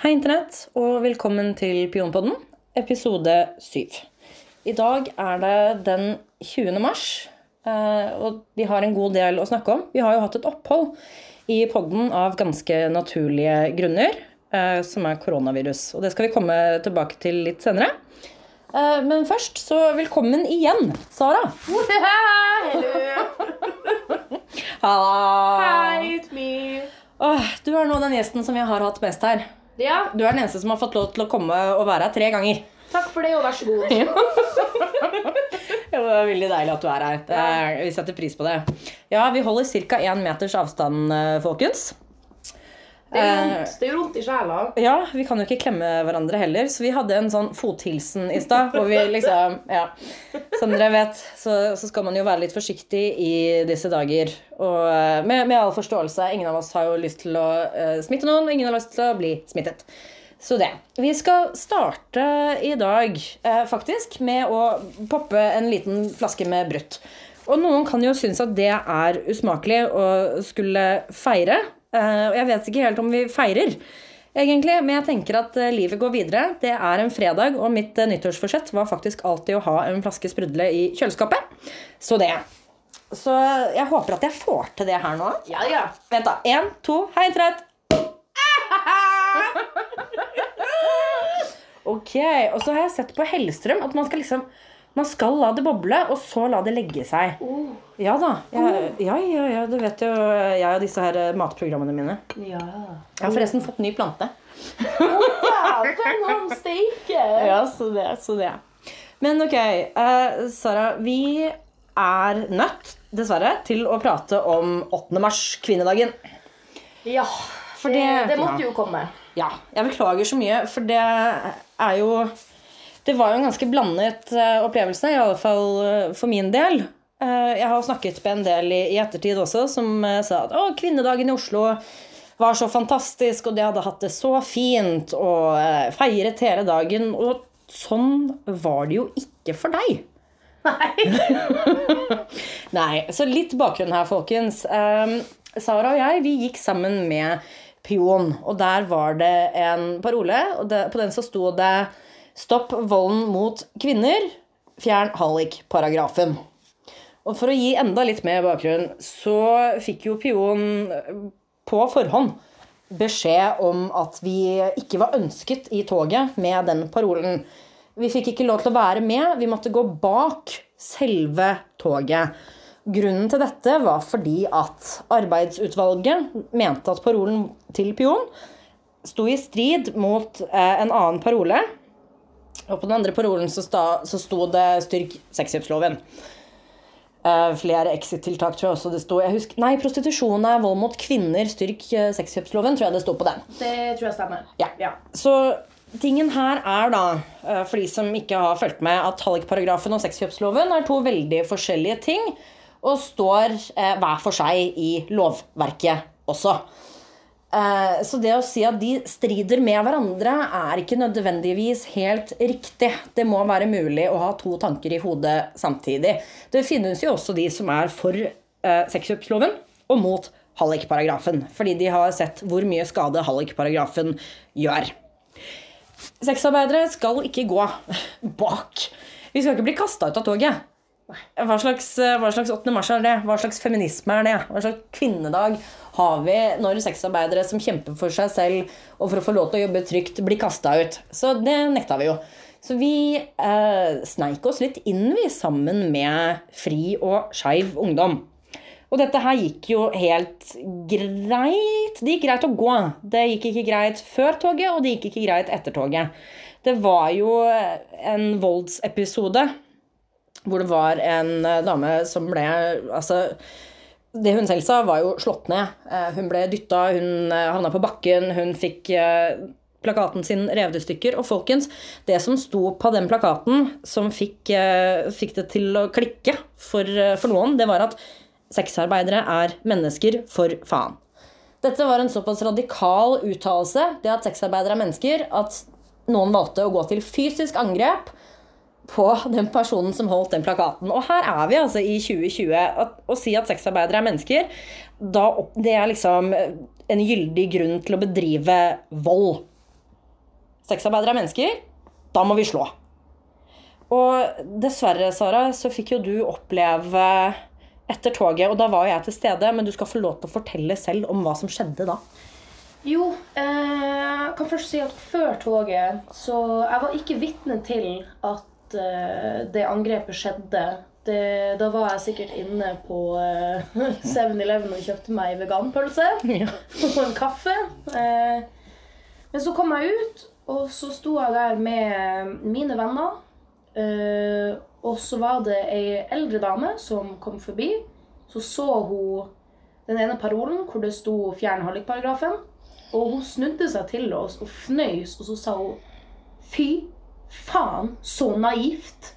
Hei, Internett, og velkommen til Pionpodden, episode 7. I dag er det den 20. mars, eh, og vi har en god del å snakke om. Vi har jo hatt et opphold i podden av ganske naturlige grunner, eh, som er koronavirus. Og det skal vi komme tilbake til litt senere. Eh, Men først, så velkommen igjen, Sara. Hello. Hei! Hi, it's me. Åh, du er nå den gjesten som jeg har hatt mest her. Ja, Du er den eneste som har fått lov til å komme og være her tre ganger. takk for det, og vær så god. Det er veldig deilig at du er her. Det er, vi setter pris på det. Ja, vi holder ca. én meters avstand, eh, folkens. Det gjør vondt, gjør vondt i sjela. Ja, vi kan jo ikke klemme hverandre heller, så vi hadde en sånn fothilsen i stad. Hvor vi liksom, ja, Som dere vet, så, så skal man jo være litt forsiktig i disse dager. Og eh, med, med all forståelse. Ingen av oss har jo lyst til å uh, smitte noen, og ingen har lyst til å bli smittet. Så det. Vi skal starte i dag uh, faktisk med å poppe en liten flaske med brutt. Og noen kan jo synes at det er usmakelig å skulle feire. Eh, og jeg vet ikke helt om vi feirer, egentlig, men jeg tenker at eh, livet går videre. Det er en fredag, og mitt eh, nyttårsforsett var faktisk alltid å ha en flaske sprudle i kjøleskapet. Så det. Så jeg håper at jeg får til det her nå. Ja, ja. Vent, da. Én, to, hei, trett. Ok, og så har jeg sett på Hellstrøm at man skal liksom man skal la det boble, og så la det legge seg. Oh, Ja da. Jeg, ja, ja, ja, du vet jo jeg og disse her eh, matprogrammene mine. ja. Jeg har forresten fått ny plante. Om steike. Ja, så det, så det. Men ok, uh, Sara. Vi er nødt, dessverre, til å prate om 8. mars, kvinnedagen. Ja, det- det måtte jo komme. Ja, jeg beklager så mye, for det er jo Det var jo en ganske blandet eh, opplevelse, i alle fall eh, for min del. Eh, Jeg har snakket med en del i, ettertid også som sa at å, kvinnedagen i Oslo var så fantastisk, og de hadde hatt det så fint og feiret hele dagen. Og sånn var det jo ikke for deg. Nei, Nei. så litt bakgrunn her, folkens. Um, Sara og jeg vi gikk sammen med Pion, og der var det en parole. og På den så sto det 'Stopp volden mot kvinner. Fjern hallikparagrafen'. Og for å gi enda litt mer bakgrunn, så fikk jo Pion eh, på forhånd beskjed om at vi ikke var ønsket i toget med den parolen. Vi fikk ikke lov til å være med, vi måtte gå bak selve toget. Grunnen til dette var fordi at arbeidsutvalget mente at parolen til Pion sto i strid mot eh, en annen parole. Og på den andre parolen så, sta, så sto det 'styrk sexkjøpsloven'. Uh, flere exit-tiltak, tror jeg også det sto. Jeg husker, nei, prostitusjon er vold mot kvinner. Styrk eh, sexkjøpsloven, tror jeg det sto på den. Det tror jeg stemmer. Ja. Så tingen her er da, uh, for de som ikke har fulgt med, at hallikparagrafen og sexkjøpsloven er to veldig forskjellige ting, og står hver for seg i lovverket også. Eh, Så det å si at de strider med hverandre, er ikke nødvendigvis helt riktig. Det må være mulig å ha to tanker i hodet samtidig. Det finnes jo også de som er for eh, sexkjøpsloven og mot hallikparagrafen. Fordi de har sett hvor mye skade hallikparagrafen gjør. Sexarbeidere skal ikke gå bak. Vi skal ikke bli kasta ut av toget. Hva slags, hva slags 8. mars er det? Hva slags feminisme er det? Hva slags kvinnedag har vi når sexarbeidere som kjemper for seg selv og for å få lov til å jobbe trygt, blir kasta ut? Så det nekta vi jo. Så vi eh, sneik oss litt inn, vi, sammen med Fri og Skeiv Ungdom. Og dette her gikk jo helt greit. Det gikk greit å gå. Det gikk ikke greit før toget, og det gikk ikke greit etter toget. Det var jo en voldsepisode hvor det var en eh, dame som ble Altså, det hun selv sa, var jo slått ned. Eh, Hun ble dytta, hun eh, havna på bakken, hun fikk eh, plakaten sin revet i stykker. Og folkens, det som sto på den plakaten som fikk, fikk det til å klikke for, for noen, det var at sexarbeidere er mennesker, for faen. Dette var en såpass radikal uttalelse, det at sexarbeidere er mennesker, at noen valgte å gå til fysisk angrep på den personen som holdt den plakaten. Og her er vi altså i 2020. At, å si at sexarbeidere er mennesker, da, det er liksom en gyldig grunn til å bedrive vold. sexarbeidere er mennesker. Da må vi slå. Og dessverre, Sara, så fikk jo du oppleve etter toget, og da var jeg til stede, men du skal få lov til å fortelle selv om hva som skjedde da. Jo, eh, jeg kan først si at før toget Så jeg var ikke vitne til at eh, det angrepet skjedde. Det, da var jeg sikkert inne på uh, 7-Eleven og kjøpte meg veganpølse Ja. og en kaffe. Uh, men så kom jeg ut, og så sto jeg der med mine venner. Uh, og så var det ei eldre dame som kom forbi. Så så hun den ene parolen hvor det sto 'fjern hallikparagrafen'. Og hun snudde seg til oss og fnøys, og så sa hun 'fy faen, så naivt'.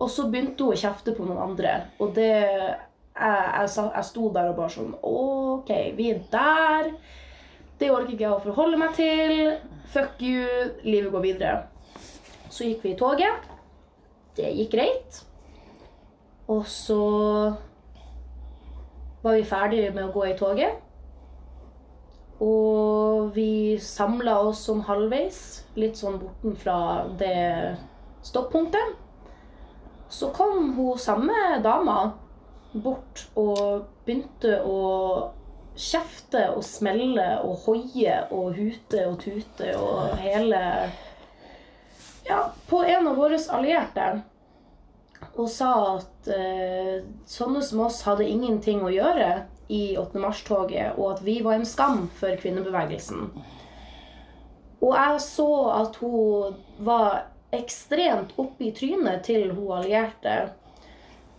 Og så begynte hun å kjefte på noen andre. Og det jeg, jeg, jeg sto der og bare sånn OK, vi er der. Det orker ikke jeg å forholde meg til. Fuck you. Livet går videre. Så gikk vi i toget. Det gikk greit. Og så var vi ferdige med å gå i toget. Og vi samla oss sånn halvveis, litt sånn bortenfra det stoppunktet. Så kom hun samme dama bort og begynte å kjefte og smelle og hoie og hute og tute og hele Ja, på en av våre allierte. Og sa at eh, sånne som oss hadde ingenting å gjøre i 8. mars-toget, og at vi var en skam for kvinnebevegelsen. Og jeg så at hun var ekstremt oppe i trynet til hun allierte.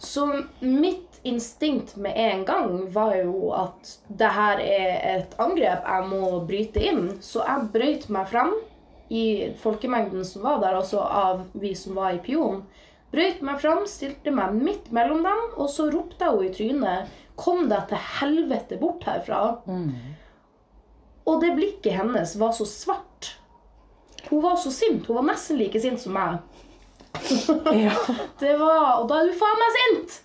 Så mitt instinkt med en gang var jo at det her er et angrep, jeg må bryte inn. Så jeg brøyt meg fram i folkemengden som var der, altså av vi som var i Pion. Brøyt meg fram, stilte meg midt mellom dem, og så ropte jeg henne i trynet Kom deg til helvete bort herfra. Og det blikket hennes var så svart. Hun var så sint. Hun var nesten like sint som meg. Ja. Det var, og da er du faen meg sint!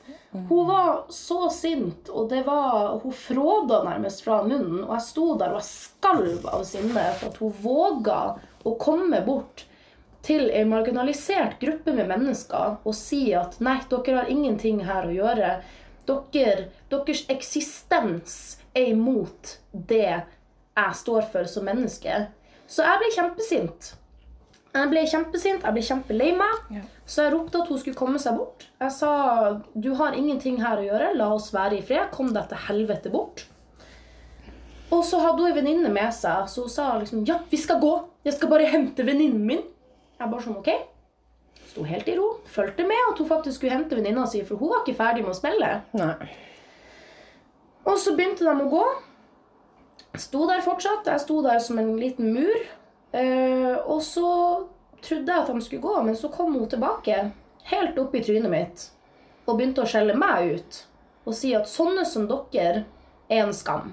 Hun var så sint, og det var, hun fråda nærmest fra munnen. Og jeg sto der og jeg skalv av sinne for at hun våga å komme bort til en marginalisert gruppe med mennesker og si at nei, dere har ingenting her å gjøre. Dere, deres eksistens er imot det jeg står for som menneske. Så jeg ble kjempesint. Jeg ble kjempesint, jeg ble kjempelei meg. Ja. Så jeg ropte at hun skulle komme seg bort. Jeg sa du har ingenting her å gjøre, la oss være i fred. Kom deg til helvete bort. Og så hadde hun en venninne med seg, så hun sa liksom ja, vi skal gå. Jeg skal bare hente venninnen min. Jeg bare sånn, ok. Sto helt i ro. Fulgte med at hun faktisk skulle hente venninna si, for hun var ikke ferdig med å spille. Nei. Og så begynte de å gå. Sto der fortsatt. Jeg sto der som en liten mur. Eh, og så trodde jeg at de skulle gå, men så kom hun tilbake, helt opp i trynet mitt, og begynte å skjelle meg ut. Og si at sånne som dere er en skam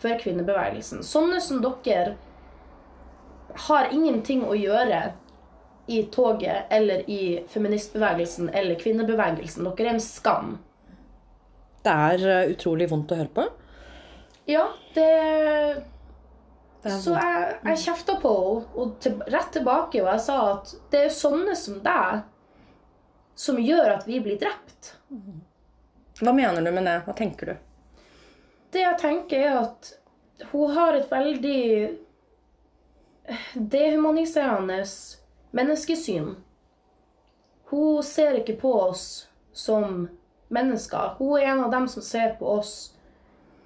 for kvinnebevegelsen. Sånne som dere har ingenting å gjøre i toget eller i feministbevegelsen eller kvinnebevegelsen. Dere er en skam. Det er eh, utrolig vondt å høre på. Ja, det Det Så jeg, jeg kjefta på henne og til, rett tilbake, og jeg sa at det er sånne som deg som gjør at vi blir drept. Hva mener du med det? Hva tenker du? Det jeg tenker, er at hun har et veldig dehumaniserende menneskesyn. Hun ser ikke på oss som mennesker. Hun er en av dem som ser på oss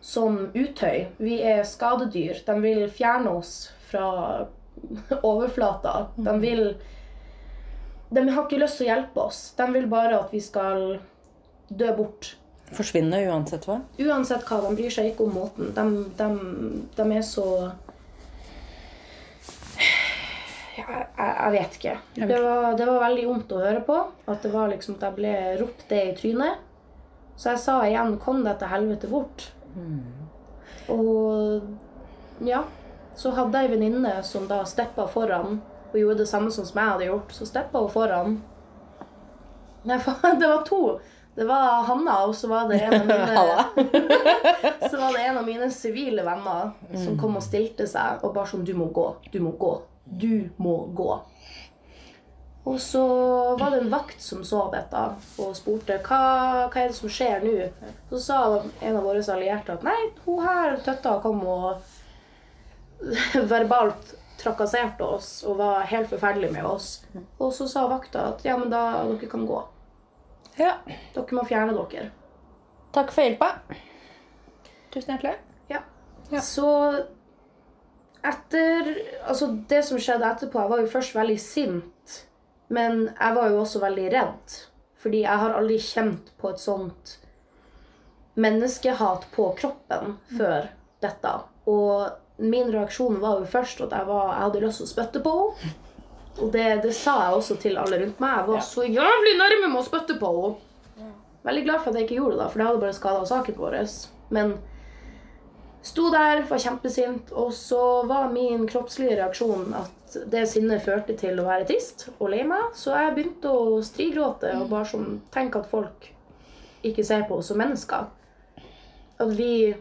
som utøy. Vi er skadedyr. De vil fjerne oss fra overflata. De vil De har ikke lyst til å hjelpe oss. De vil bare at vi skal dø bort. Forsvinne uansett hva? Uansett hva, de bryr seg ikke om måten. De, de, de er så jeg, jeg vet ikke. Det var, det var veldig vondt å høre på. At det var liksom at jeg ble ropt det i trynet. Så jeg sa igjen 'kom deg til helvete bort'. Og ja. Så hadde jeg ei venninne som da steppa foran og gjorde det samme som jeg hadde gjort. Så steppa hun foran. Nei, faen, det var to. Det var Hanna, og så var det en av mine Så var det en av mine sivile venner som kom og stilte seg og bare sånn Du må gå. Du må gå. Du må gå. Og så var det en vakt som så dette og spurte hva, hva er det som skjer nå. Så sa en av våre allierte at nei, hun her tøtta kom og verbalt trakasserte oss og var helt forferdelig med oss. Og så sa vakta at ja, men da dere kan gå. Ja. Dere må fjerne dere. Takk for hjelpa. Tusen hjertelig. Ja. Ja. Så etter Altså, det som skjedde etterpå Jeg var jo først veldig sint, men jeg var jo også veldig redd. Fordi jeg har aldri kjent på et sånt menneskehat på kroppen før dette. Og min reaksjon var jo først at jeg, var, jeg hadde lyst til å spytte på henne. Og det, det sa jeg også til alle rundt meg. Jeg var så jævlig nærme med å spytte på henne. Veldig glad for at jeg ikke gjorde det, da, for det hadde bare skada saken vår. Men sto der, var kjempesint, og så var min kroppslige reaksjon at det sinnet førte til å være trist og lei meg. Så jeg begynte å strigråte og bare sånn tenke at folk ikke ser på oss som mennesker. At vi,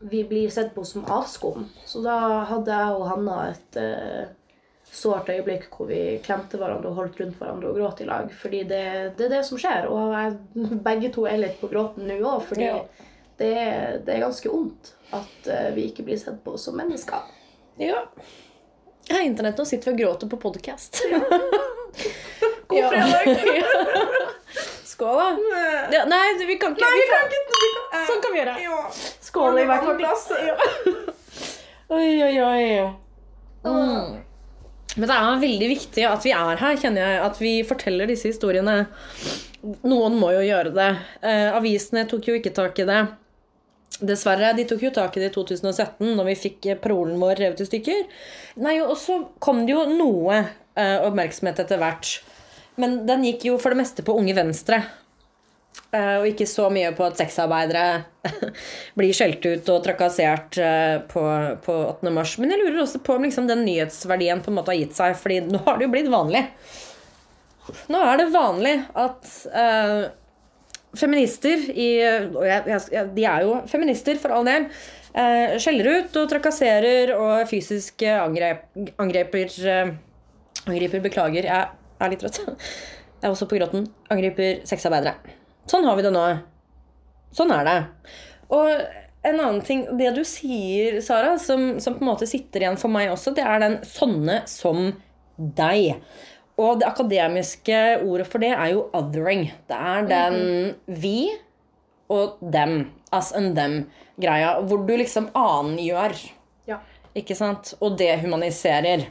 vi blir sett på som avskum. Så da hadde jeg og Hanna et uh, sårt øyeblikk hvor vi klemte hverandre og holdt rundt hverandre og gråt i lag. Fordi det, det er det som skjer. Og jeg, begge to er litt på gråten nå òg, fordi. Det, det er ganske vondt at eh, vi ikke blir sett på som mennesker. Ja. Jeg har internett, nå sitter vi og gråter på podkast. God fredag! Skål, da. Ja, nei, vi kan ikke. vi kan, sånn kan vi gjøre. Ja. Skål i hvert fall. Oi, oi, oi. Mm. Men det er veldig viktig at vi er her, kjenner jeg. At vi forteller disse historiene. Noen må jo gjøre det. Eh, avisene tok jo ikke tak i det. Dessverre. De tok jo tak i det i 2017, når vi fikk prolen parolen vår revet i stykker. Nei, Og så kom det jo noe eh, oppmerksomhet etter hvert. Men den gikk jo for det meste på Unge Venstre. Eh, og ikke så mye på at sexarbeidere blir skjelt ut og trakassert eh, på, på 8. mars. Men jeg lurer også på om liksom den nyhetsverdien på en måte har gitt seg, fordi nå har det jo blitt vanlig. Nå er det vanlig at eh, feminister i de er jo feminister, for all del. eh, skjeller ut og trakasserer og fysisk eh, angrep, angreper eh, Angriper, beklager, jeg er litt trøtt. Jeg er også på gråten. Angriper sexarbeidere. Sånn har vi det nå. Sånn er det. Og en annen ting, det du sier, Sara, som, som på en måte sitter igjen for meg også, det er den 'sånne som deg'. Og det akademiske ordet for det er jo 'othering'. Det er den vi og dem, us and them-greia, hvor du liksom annengjør, Ja. ikke sant? Og dehumaniserer.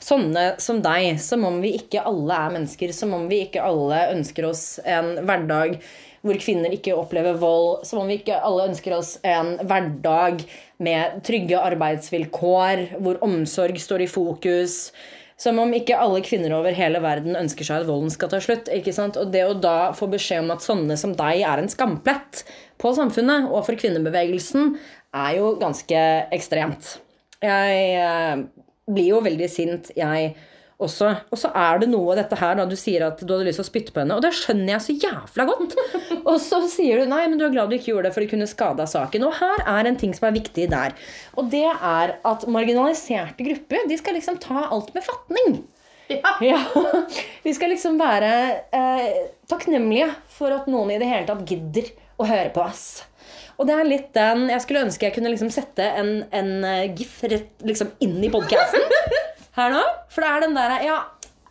Sånne som deg, som om vi ikke alle er mennesker, som om vi ikke alle ønsker oss en hverdag hvor kvinner ikke opplever vold, som om vi ikke alle ønsker oss en hverdag med trygge arbeidsvilkår, hvor omsorg står i fokus. Som om ikke alle kvinner over hele verden ønsker seg at volden skal ta slutt. ikke sant? Og det å da få beskjed om at sånne som deg er en skamplett på samfunnet og for kvinnebevegelsen, er jo ganske ekstremt. Jeg eh, blir jo veldig sint, jeg også. Og så er det noe av dette her da du sier at du hadde lyst til å spytte på henne, og det skjønner jeg så jævla godt. Og så sier du nei, men du er glad du ikke gjorde det, for det kunne skada saken. Og her er en ting som er viktig der. Og det er at marginaliserte grupper de skal liksom ta alt med fatning. Ja. Ja. Vi skal liksom være eh, takknemlige for at noen i det hele tatt gidder å høre på oss. Og det er litt den Jeg skulle ønske jeg kunne liksom sette en, en eh, gif rett liksom inn i podkasten her nå. For det er den derre Ja,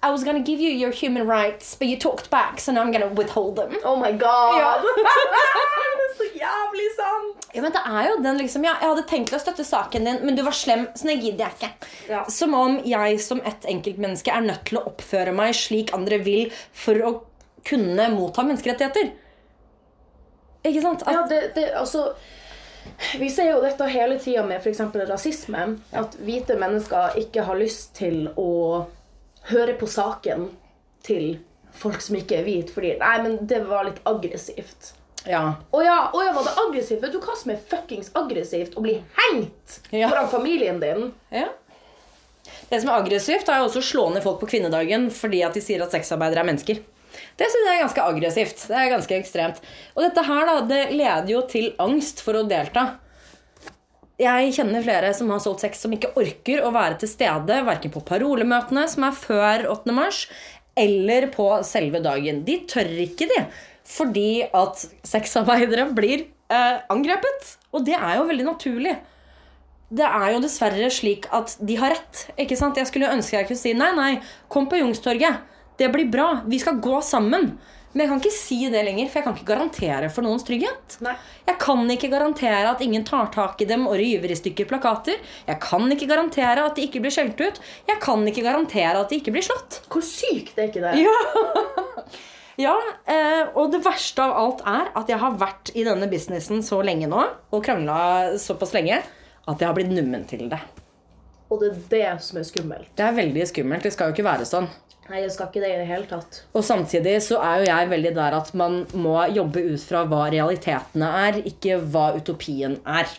I was gonna give you your human rights, but you talked back, so now I'm gonna withhold them. Oh my god! Ja. det er så jævlig sant! Ja, men det er jo den liksom Ja, jeg hadde tenkt å støtte saken din, men du var slem, så det gidder jeg ikke. Ja. Som om jeg som et enkeltmenneske er nødt til å oppføre meg slik andre vil for å kunne motta menneskerettigheter. Ikke sant? At, Ja, det, det, altså Vi ser jo dette hele tida med f.eks. rasisme. At hvite mennesker ikke har lyst til å høre på saken til folk som ikke er hvite, fordi Nei, men det var litt aggressivt. ja. Å ja, å ja, var det aggressivt? Vet du hva som er fuckings aggressivt? Å bli hengt Ja. foran familien din. ja. Det som er aggressivt, er jo også å slå ned folk på kvinnedagen fordi at de sier at sexarbeidere er mennesker. Det synes jeg er ganske aggressivt. Det er ganske ekstremt. Og dette her da, det leder jo til angst for å delta. jeg kjenner flere som har solgt sex som ikke orker å være til stede verken på parolemøtene, som er før 8. mars, eller på selve dagen. De tør ikke, de. Fordi at sexarbeidere blir eh, angrepet. Og det er jo veldig naturlig. Det er jo dessverre slik at de har rett. ikke sant? Jeg skulle ønske jeg kunne si nei, nei, kom på Youngstorget. Det blir bra. Vi skal gå sammen. Men jeg kan ikke si det lenger, for jeg kan ikke garantere for noens trygghet. Nei. Jeg kan ikke garantere at ingen tar tak i dem og river i stykker plakater. Jeg kan ikke garantere at de ikke blir skjelt ut. Jeg kan ikke garantere at de ikke blir slått. Hvor sykt er ikke det? Ja, ja eh, og det verste av alt er at jeg har vært i denne businessen så lenge nå, og krangla såpass lenge, at jeg har blitt nummen til det. Og det er det som er skummelt. Det er veldig skummelt. Det skal jo ikke være sånn. Nei, jeg skal ikke det i det hele tatt. Og samtidig så er jo jeg veldig der at man må jobbe ut fra hva realitetene er, ikke hva utopien er.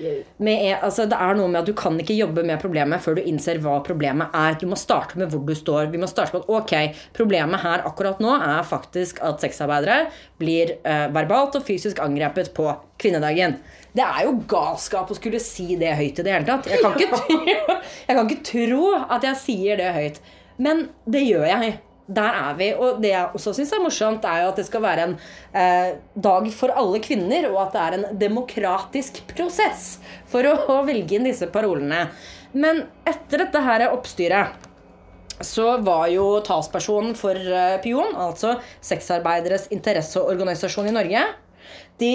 Med, e- altså, det er noe med at Du kan ikke jobbe med problemet før du innser hva problemet er. Du må starte med hvor du står. Vi må starte med at ok, Problemet her akkurat nå er faktisk at sexarbeidere blir eh, verbalt og fysisk angrepet på kvinnedagen. Det er jo galskap å skulle si det høyt i det hele tatt. Jeg kan ikke, tro, jeg kan ikke tro at jeg sier det høyt. Men det gjør jeg. Der er vi. Og det jeg også syns er morsomt, er jo at det skal være en eh, dag for alle kvinner, og at det er en demokratisk prosess for å, å velge inn disse parolene. Men etter dette her oppstyret så var jo talspersonen for eh, Pion, altså sexarbeideres interesseorganisasjon i Norge de,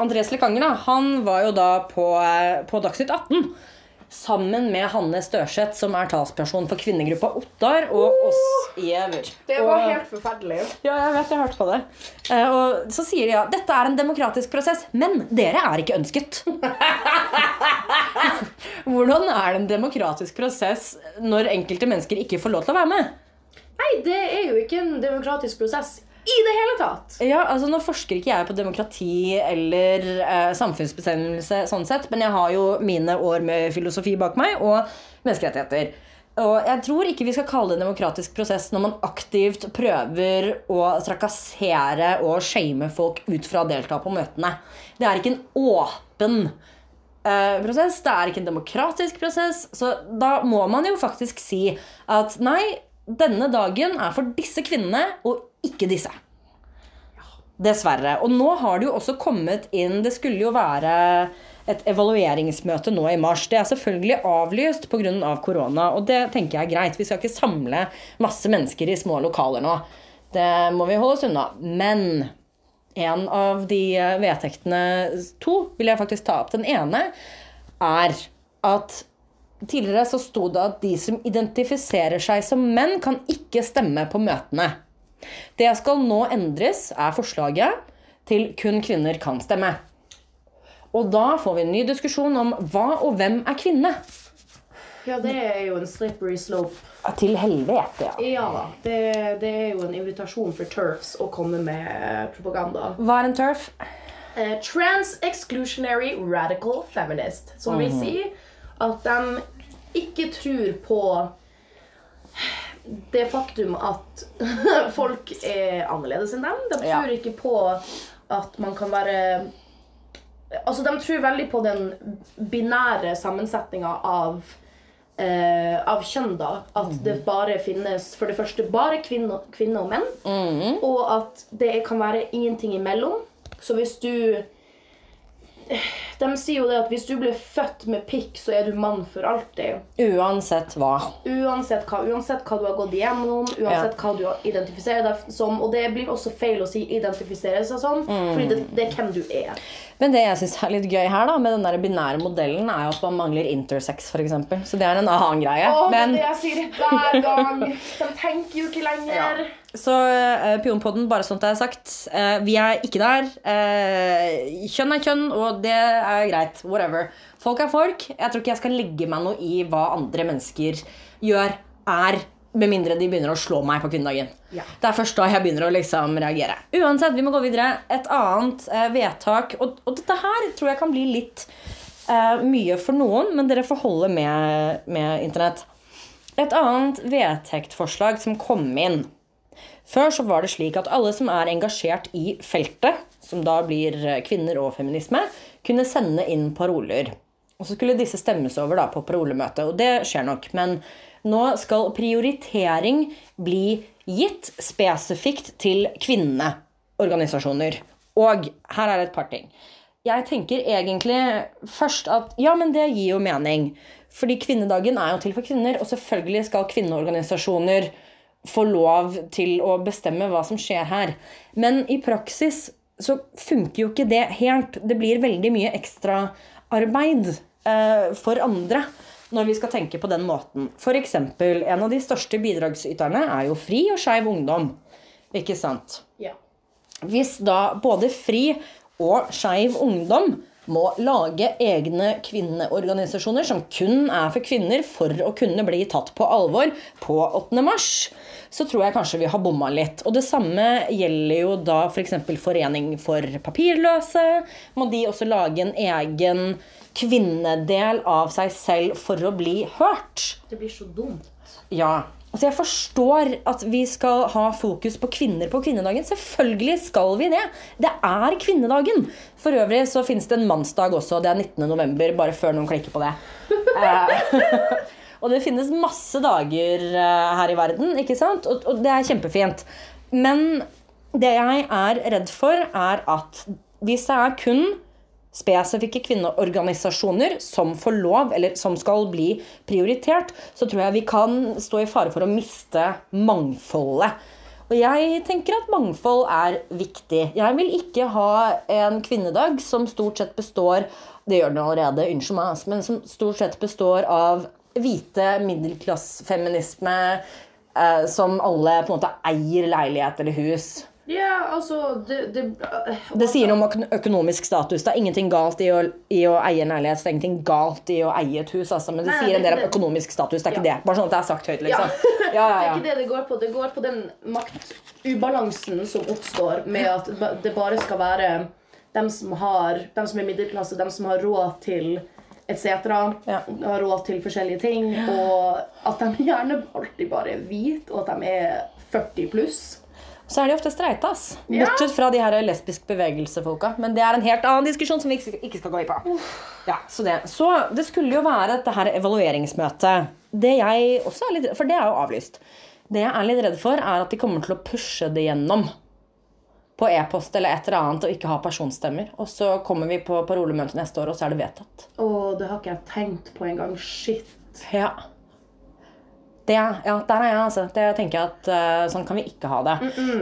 Andres Lekanger da, han var jo da på, eh, på Dagsnytt 18 sammen med Hanne Størseth, som er talsperson for kvinnegruppa Ottar, og oss i Ever. Det var Og- helt forferdelig. ja, jeg vet, jeg har hørt på det. Eh, og så sier de ja, dette er en demokratisk prosess, men dere er ikke ønsket. Hvordan er det en demokratisk prosess når enkelte mennesker ikke får lov til å være med? Nei, det er jo ikke en demokratisk prosess i det hele tatt. Ja, altså Nå forsker ikke jeg på demokrati eller eh, samfunnsbestemmelse, sånn sett, men jeg har jo mine år med filosofi bak meg og menneskerettigheter. Og jeg tror ikke vi skal kalle det en demokratisk prosess når man aktivt prøver å trakassere og shame folk ut fra å delta på møtene. Det er ikke en åpen eh, prosess, det er ikke en demokratisk prosess. Så da må man jo faktisk si at nei, denne dagen er for disse kvinnene og ikke disse. Dessverre. Og nå har det jo også kommet inn Det skulle jo være et evalueringsmøte nå i mars. Det er selvfølgelig avlyst pga. Av korona, og det tenker jeg er greit. Vi skal ikke samle masse mennesker i små lokaler nå. Det må vi holde oss unna. Men en av de vedtektene To vil jeg faktisk ta opp. Den ene er at tidligere så sto det at de som identifiserer seg som menn, kan ikke stemme på møtene. Det skal nå endres, er forslaget, til kun kvinner kan stemme. Og da får vi en ny diskusjon om hva og hvem er kvinne. Ja, det er jo en slippery slope. Til helvete, ja. Ja da. Det, det er jo en invitasjon for TERFs å komme med eh, propaganda. Hva er en TERF? Eh, Trans-exclusionary radical feminist. Som vil si at de ikke tror på det faktum at folk er annerledes enn dem. De Ja. tror ikke på at man kan være Altså, de tror veldig på den binære sammensetninga av eh, av kjønn, da. At det bare finnes for det første bare kvinner, kvinner og menn. Og at det kan være ingenting imellom. Så hvis du De sier jo det at hvis du blir født med pikk, så er du mann for alltid. Uansett hva. Uansett hva, uansett hva du har gått igjennom, uansett hva du identifiserer deg som. Og det blir også feil å si 'identifisere seg som', fordi det, det er hvem du er. Men det jeg syns er litt gøy her, da, med den der binære modellen, er jo at man mangler intersex, f.eks. Så det er en annen greie. Åh, Men det jeg sier hver gang. De tenker jo ikke lenger. Så uh, Pionpodden, bare sånt jeg det er sagt, eh, vi er ikke der. Eh, kjønn er kjønn, og det er greit. Whatever. Folk er folk. Jeg tror ikke jeg skal legge meg noe i hva andre mennesker gjør, er, med mindre de begynner å slå meg på kvinnedagen. Ja. Det er først da jeg begynner å liksom reagere. Uansett, vi må gå videre. Et annet eh, vedtak, og, og dette her tror jeg kan bli litt eh, mye for noen, men dere får holde med, med internett. Et annet vedtektforslag som kom inn før så var det slik at alle som er engasjert i feltet, som da blir kvinner og feminisme, kunne sende inn paroler. Og så skulle disse stemmes over da på parolemøtet, og det skjer nok. Men nå skal prioritering bli gitt spesifikt til kvinneorganisasjoner. Og her er et par ting. Jeg tenker egentlig først at ja, men det gir jo mening. Fordi kvinnedagen er jo til for kvinner, og selvfølgelig skal kvinneorganisasjoner få lov til å bestemme hva som skjer her. Men i praksis så funker jo ikke det helt. Det blir veldig mye ekstraarbeid eh, for andre når vi skal tenke på den måten. F.eks. en av de største bidragsyterne er jo FRI og Skeiv Ungdom. Ikke sant? Ja. Hvis da både FRI og Skeiv Ungdom må lage egne kvinneorganisasjoner som kun er for kvinner, for å kunne bli tatt på alvor på 8. mars, så tror jeg kanskje vi har bomma litt. Og det samme gjelder jo da f.eks. For Forening for papirløse. Må de også lage en egen kvinnedel av seg selv for å bli hørt? Det blir så dumt. Ja. Altså jeg forstår at vi skal ha fokus på kvinner på kvinnedagen. Selvfølgelig skal vi det. Det er kvinnedagen. For øvrig så finnes det en mannsdag også. Det er 19. november, bare før noen klikker på det. Eh, og det finnes masse dager eh, her i verden, ikke sant? Og, og det er kjempefint. Men det jeg er redd for, er at hvis det er kun spesifikke kvinneorganisasjoner som får lov, eller som skal bli prioritert, så tror jeg vi kan stå i fare for å miste mangfoldet. Og jeg tenker at mangfold er viktig. Jeg vil ikke ha en kvinnedag som stort sett består Det gjør den allerede, unnskyld meg, men som stort sett består av hvite middelklassefeminisme eh, som alle på en måte eier leilighet eller hus. Ja, altså det, det, Det sier noe om økonomisk status. Det er ingenting galt i å, i å eie en leilighet. Det er ingenting galt i å eie et hus, altså, men det Nei, sier en del om økonomisk status. Det er ikke det. Bare sånn at det er sagt høyt, Ja. liksom. Ja, Det er ikke det det går på. Det går på den maktubalansen som oppstår med at det bare skal være dem som, har, dem som er middelklasse, dem som har råd til etc. Ja. Har råd til forskjellige ting. Og at de gjerne alltid bare er hvite, og at de er 40 pluss. Så er de ofte streite, ass. Ja. Bortsett fra de her lesbisk bevegelsefolka. Men det er en helt annen diskusjon som vi ikke ikke skal gå i på. Ja, så, det. så det skulle jo være dette her evalueringsmøtet. Det jeg også er litt For det er jo avlyst. Det jeg er litt redd for, er at de kommer til å pushe det gjennom. På e-post eller et eller annet og ikke ha personstemmer. Og så kommer vi på parolemøtet neste år, og så er det vedtatt. Å, det har ikke jeg tenkt på engang. Shit. Ja. Det, ja, der er jeg, altså. Det tenker jeg at uh, Sånn kan vi ikke ha det.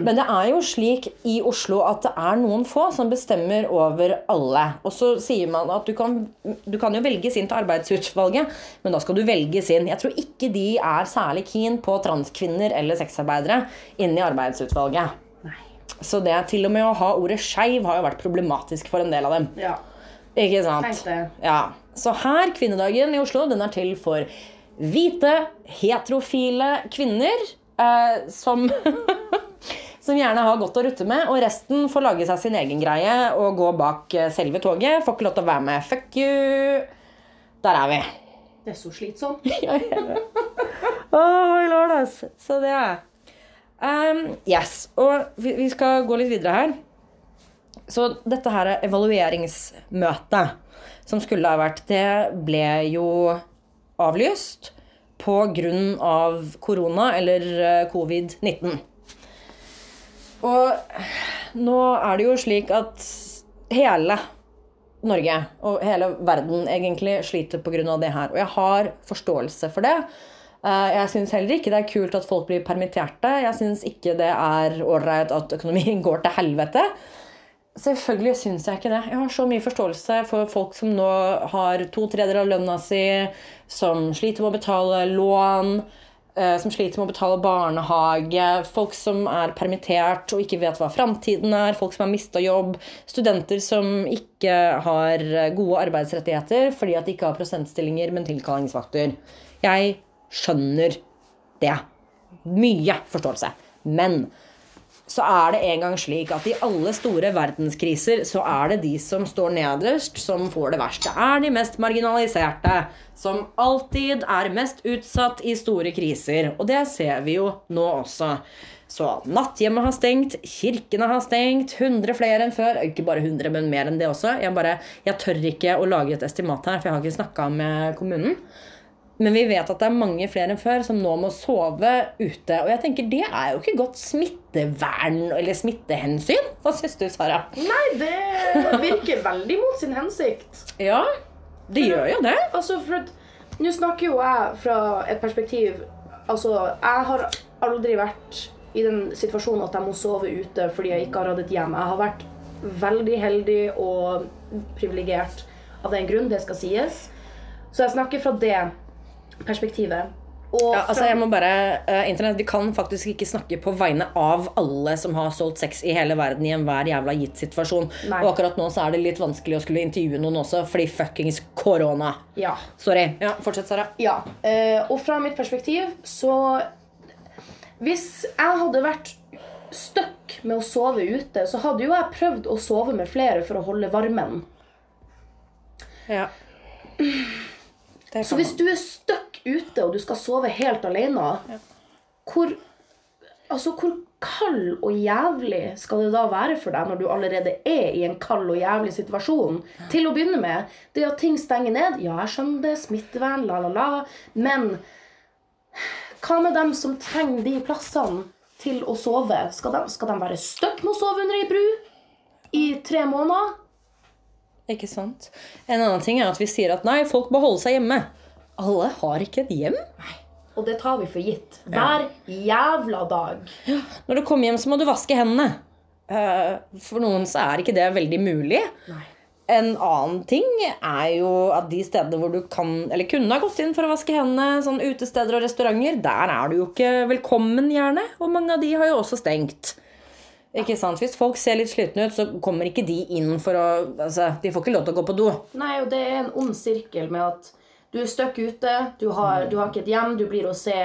Men det er jo slik i Oslo at det er noen få som bestemmer over alle. Og så sier man at du kan, du kan jo velges inn til arbeidsutvalget, men da skal du velges inn. Jeg tror ikke de er særlig keen på transkvinner eller sexarbeidere inn i arbeidsutvalget. Nei. Så det til og med å ha ordet skeiv har jo vært problematisk for en del av dem. Ja. Ikke sant? Ja. Så her, kvinnedagen i Oslo, den er til for hvite, heterofile kvinner eh, som Som gjerne har godt å rutte med, og resten får lage seg sin egen greie og gå bak eh, selve toget. Får ikke lov til å være med. Fuck you! Der er vi. Det er så slitsomt. Ja, ja. oh my lord, ass. Så det er um, Yes. Og vi, vi skal gå litt videre her. Så dette her evalueringsmøtet som skulle ha vært, det ble jo avlyst grunn av korona eller eh, covid-19. Og nå er det jo slik at hele Norge og hele verden egentlig sliter pga. det her. Og jeg har forståelse for det. Eh, Jeg syns heller ikke det er kult at folk blir permitterte. Jeg syns ikke det er ålreit at økonomien går til helvete. Selvfølgelig syns jeg ikke det. Jeg har så mye forståelse for folk som nå har to tredjedeler av lønna si, som sliter med å betale lån, eh, som sliter med å betale barnehage, folk som er permittert og ikke vet hva framtiden er, folk som har mista jobb, studenter som ikke har gode arbeidsrettigheter fordi at de ikke har prosentstillinger, men tilkallingsvakter. Jeg skjønner det. Mye forståelse. Men så er det en gang slik at i alle store verdenskriser så er det de som står nederst, som får det verst. Det er de mest marginaliserte som alltid er mest utsatt i store kriser. Og det ser vi jo nå også. Så natthjemmet har stengt, kirkene har stengt, 100 flere enn før. Ikke bare 100, men mer enn det også. Jeg, bare, jeg tør ikke å lage et estimat her, for jeg har ikke snakka med kommunen. Men vi vet at det er mange flere enn før som nå må sove ute. Og jeg tenker det er jo ikke godt smittevern eller smittehensyn. Hva syns du, Sara? Nei, det virker veldig mot sin hensikt. Ja, det gjør jo det. Altså, for Nå snakker jo jeg fra et perspektiv Altså, jeg har aldri vært i den situasjonen at jeg må sove ute fordi jeg ikke har hatt et hjem. Jeg har vært veldig heldig og privilegert av den grunn, det skal sies. Så jeg snakker fra det perspektivet. Og Ja, altså jeg må bare, uh, Internett, Vi kan faktisk ikke snakke på vegne av alle som har solgt sex i hele verden i enhver jævla gitt situasjon. Nei. Og akkurat nå så er det litt vanskelig å skulle intervjue noen også, fordi fuckings korona. Ja. Sorry. Ja, Fortsett, Sara. Ja, Uh, og fra mitt perspektiv så Hvis jeg hadde vært stuck med å sove ute, så hadde jo jeg prøvd å sove med flere for å holde varmen. Ja. Så hvis du er stuck ute og du skal sove helt alene, hvor Altså, hvor kald og jævlig skal det da være for deg når du allerede er i en kald og jævlig situasjon? Til å begynne med, det at ting stenger ned, ja, jeg skjønner det, smittevern, la, la, la, men hva med dem som trenger de plassene til å sove? Skal de, skal de være stuck med å sove under ei bru i tre måneder? Ikke sant? En annen ting er at vi sier at nei, folk må holde seg hjemme. Alle har ikke et hjem. Og det tar vi for gitt. Hver jævla dag. Når du kommer hjem, så må du vaske hendene. Eh, For noen så er ikke det veldig mulig. Nei. En annen ting er jo at de stedene hvor du kan, eller kunne ha gått inn for å vaske hendene, sånn utesteder og restauranter, der er du jo ikke velkommen, gjerne. Og mange av de har jo også stengt. Ikke sant? Hvis folk ser litt slitne ut, så kommer ikke de inn for å altså, De får ikke lov til å gå på do. Nei, og det er en ond sirkel med at du er stuck ute, du har, du har ikke et hjem, du blir å se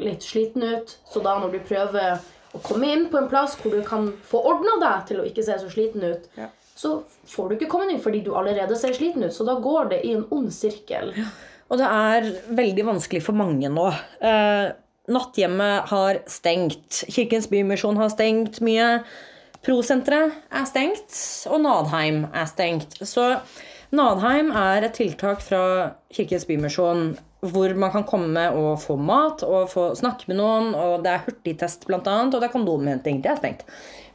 litt sliten ut. Så da når du prøver å komme inn på en plass hvor du kan få ordna deg til å ikke se så sliten ut, Ja. så får du ikke komme inn fordi du allerede ser sliten ut. Så da går det i en ond sirkel. Ja. Og det er veldig vanskelig for mange nå. Eh, natthjemmet har stengt. Kirkens Bymisjon har stengt mye. Prosenteret er stengt, og Nadheim er stengt. Så Nadheim er et tiltak fra Kirkens Bymisjon hvor man kan komme og få mat og få snakke med noen. og Det er hurtigtest, annet, og det er kondomhenting. Det er stengt.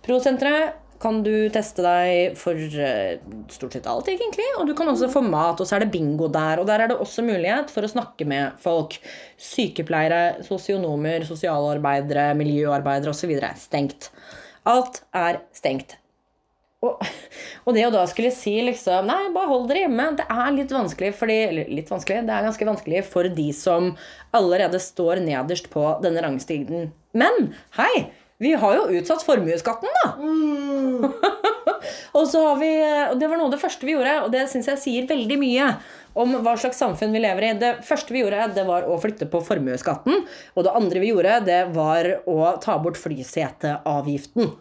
Prosenteret kan du teste deg for eh, stort sett alt, egentlig. Og du kan også få mat, og så er det bingo der. Og der er det også mulighet for å snakke med folk. Sykepleiere, sosionomer, sosialarbeidere, miljøarbeidere osv. Stengt. Alt er stengt. Og, det å da skulle si liksom Nei, bare hold dere hjemme. Det er litt vanskelig fordi Eller litt vanskelig, det er ganske vanskelig for de som allerede står nederst på denne rangstigen. Men hei! Vi har jo utsatt formuesskatten, da! og så har vi, og Det var noe av det første vi gjorde, og det syns jeg sier veldig mye om hva slags samfunn vi lever i. Det første vi gjorde, det var å flytte på formuesskatten. Og det andre vi gjorde, det var å ta bort flyseteavgiften.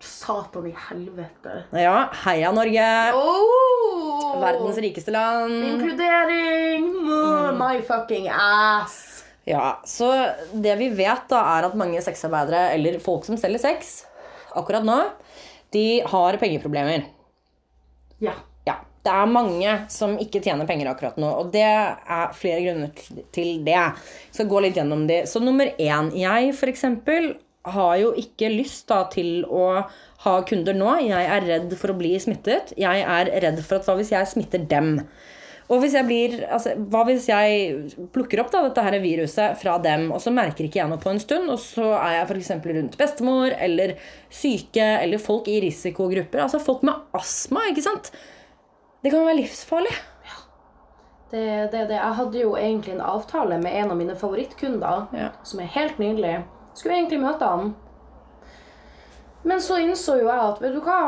Satan i helvete. Ja, heia Norge! Oh! Verdens rikeste land. Inkludering! Mm, My fucking ass! Ja, Så det vi vet, da, er at mange sexarbeidere, eller folk som selger sex akkurat nå, de har pengeproblemer. Ja. Ja, Det er mange som ikke tjener penger akkurat nå, og det er flere grunner til- det. Jeg skal gå litt gjennom de. Så nummer én Jeg, for eksempel, har jo ikke lyst da til å ha kunder nå. Jeg er redd for å bli smittet. Jeg er redd for at hva hvis jeg smitter dem? Og hvis jeg blir, altså, Hva hvis jeg plukker opp da, dette her viruset fra dem, og så merker ikke jeg noe på en stund, og så er jeg f.eks. rundt bestemor eller syke eller folk i risikogrupper? Altså folk med astma, ikke sant? Det kan være livsfarlig. Det, det, det. Jeg hadde jo egentlig en avtale med en av mine favorittkunder, Ja. som er helt nydelig. Skulle egentlig møte han. Men så innså jo jeg at vet du hva,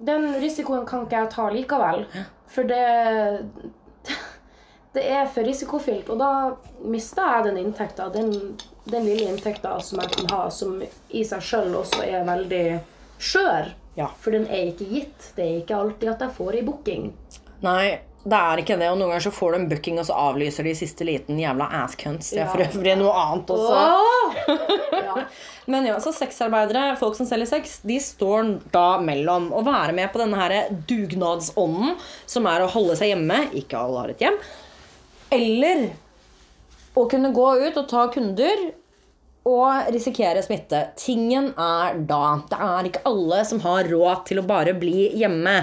den risikoen kan ikke jeg ta likevel. For det det er for risikofylt. Og da mister jeg den inntekta, den, den lille inntekta som jeg kan ha, som i seg sjøl også er veldig skjør. Ja. For den er ikke gitt. Det er ikke alltid at jeg får ei booking. Nei, det er ikke det. Og noen ganger så får du en booking, og så avlyser de i siste liten jævla asscunts. Det er Ja. for øvrig noe annet også. Ja. Men ja, så sexarbeidere, folk som selger sex, de står da mellom å være med på denne her dugnadsånden, som er å holde seg hjemme, ikke alle har et hjem, eller å kunne gå ut og ta kunder og risikere smitte. Tingen er da Det er ikke alle som har råd til å bare bli hjemme.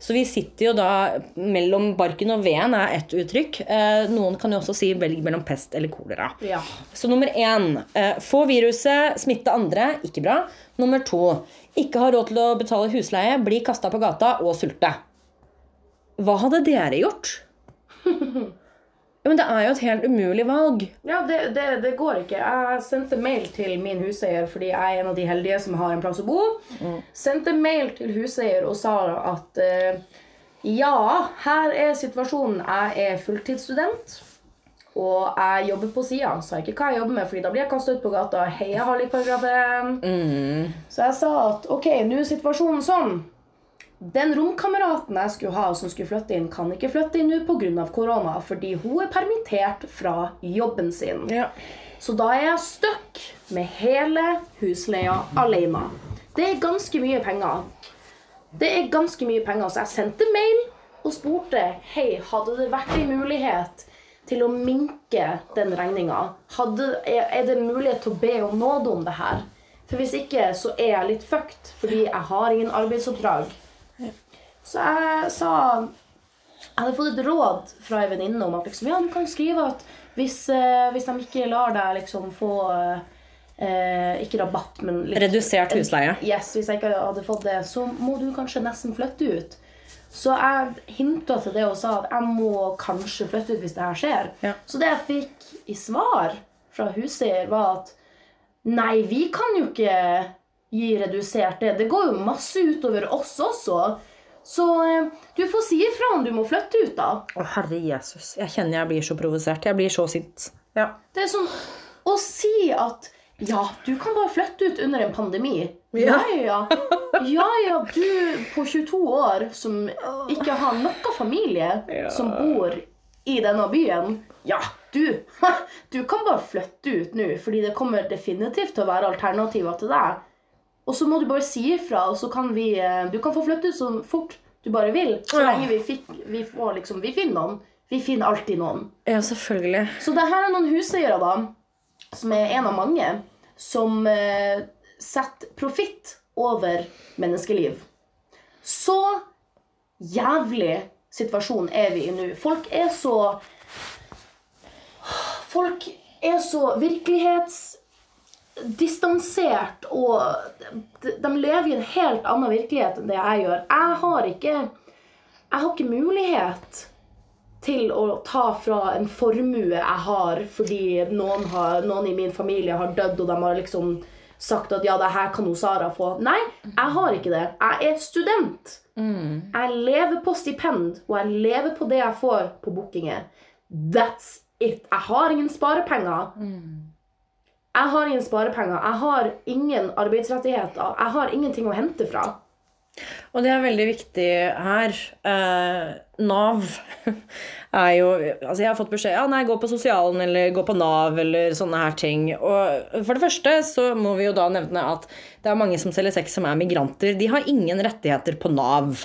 Så vi sitter jo da mellom barken og veden, er ett uttrykk. Eh, noen kan jo også si velg mellom pest eller kolera. ja. Så nummer én eh, få viruset, smitte andre. Ikke bra. Nummer to ikke ha råd til å betale husleie, bli kasta på gata og sulte. Hva hadde dere gjort? Ja, men Det er jo et helt umulig valg. Ja, det, det, det går ikke. Jeg sendte mail til min huseier fordi jeg er en av de heldige som har en plass å bo. Sendte mail til huseier og sa at uh, ja, her er situasjonen. Jeg er fulltidsstudent. Og jeg jobber på sida. Sa ikke hva jeg jobber med, Fordi da blir jeg kasta ut på gata. Heia hallikparagrafen. Så jeg sa at ok, nå er situasjonen sånn. Den romkameraten jeg skulle ha som skulle flytte inn, kan ikke flytte inn nå pga. korona, fordi hun er permittert fra jobben sin. Ja. Så da er jeg stuck med hele husleia alene. Det er ganske mye penger. Det er ganske mye penger, så jeg sendte mail og spurte hei, hadde det vært en mulighet til å minke den regninga. Er, det mulighet til å be om nåde om det her? For hvis ikke, så er jeg litt fucked, fordi jeg har ingen arbeidsoppdrag. Så jeg sa Jeg hadde fått et råd fra ei venninne om at liksom, ja, du kan skrive at hvis, eh, hvis de ikke lar deg liksom få eh, Ikke rabatt, men litt Redusert husleie. Yes, hvis jeg ikke hadde fått det, så må du kanskje nesten flytte ut. Så jeg hinta til det og sa at jeg må kanskje flytte ut hvis det her skjer. Ja. Så det jeg fikk i svar fra huseier, var at nei, vi kan jo ikke gi redusert det. Det går jo masse utover oss også. Så eh, du får si ifra om du må flytte ut, da. Å, herre Jesus. Jeg kjenner jeg blir så provosert. Jeg blir så sint. Ja. Det er sånn å si at ja, du kan bare flytte ut under en pandemi. Ja. Ja, ja. Ja, ja, du på 22 år som ikke har noe familie Ja. som bor i denne byen. Ja, du, du kan bare flytte ut nå, fordi det kommer definitivt til å være alternativer til deg. Og så må du bare si ifra, og så kan vi eh, Du kan få flytte så fort du bare vil. Så lenge vi, fikk, vi får liksom Vi finner noen. Vi finner alltid noen. ja, selvfølgelig. Så det her er noen huseiere, da, som er en av mange, som eh, setter profitt over menneskeliv. Så jævlig situasjon er vi i nå. Folk er så Folk er så virkelighetsdistansert, og de, de lever i en helt annen virkelighet enn det jeg gjør. Jeg har ikke Jeg har ikke mulighet til å ta fra en formue jeg har fordi noen, har, noen i min familie har dødd, og de har liksom sagt at ja, det her kan hun Sara få. Nei, jeg har ikke det. Jeg er student. Jeg lever på stipend, og jeg lever på det jeg får på bookinger. That's it. Jeg har ingen sparepenger. Jeg har ingen sparepenger. Jeg har ingen arbeidsrettigheter. Jeg har ingenting å hente fra. Og det er veldig viktig her. Eh, Nav er jo Altså, jeg har fått beskjed ja, nei, gå på sosialen eller gå på Nav eller sånne her ting. Og for det første så må vi jo da nevne at det er mange som selger sex som er migranter. De har ingen rettigheter på Nav.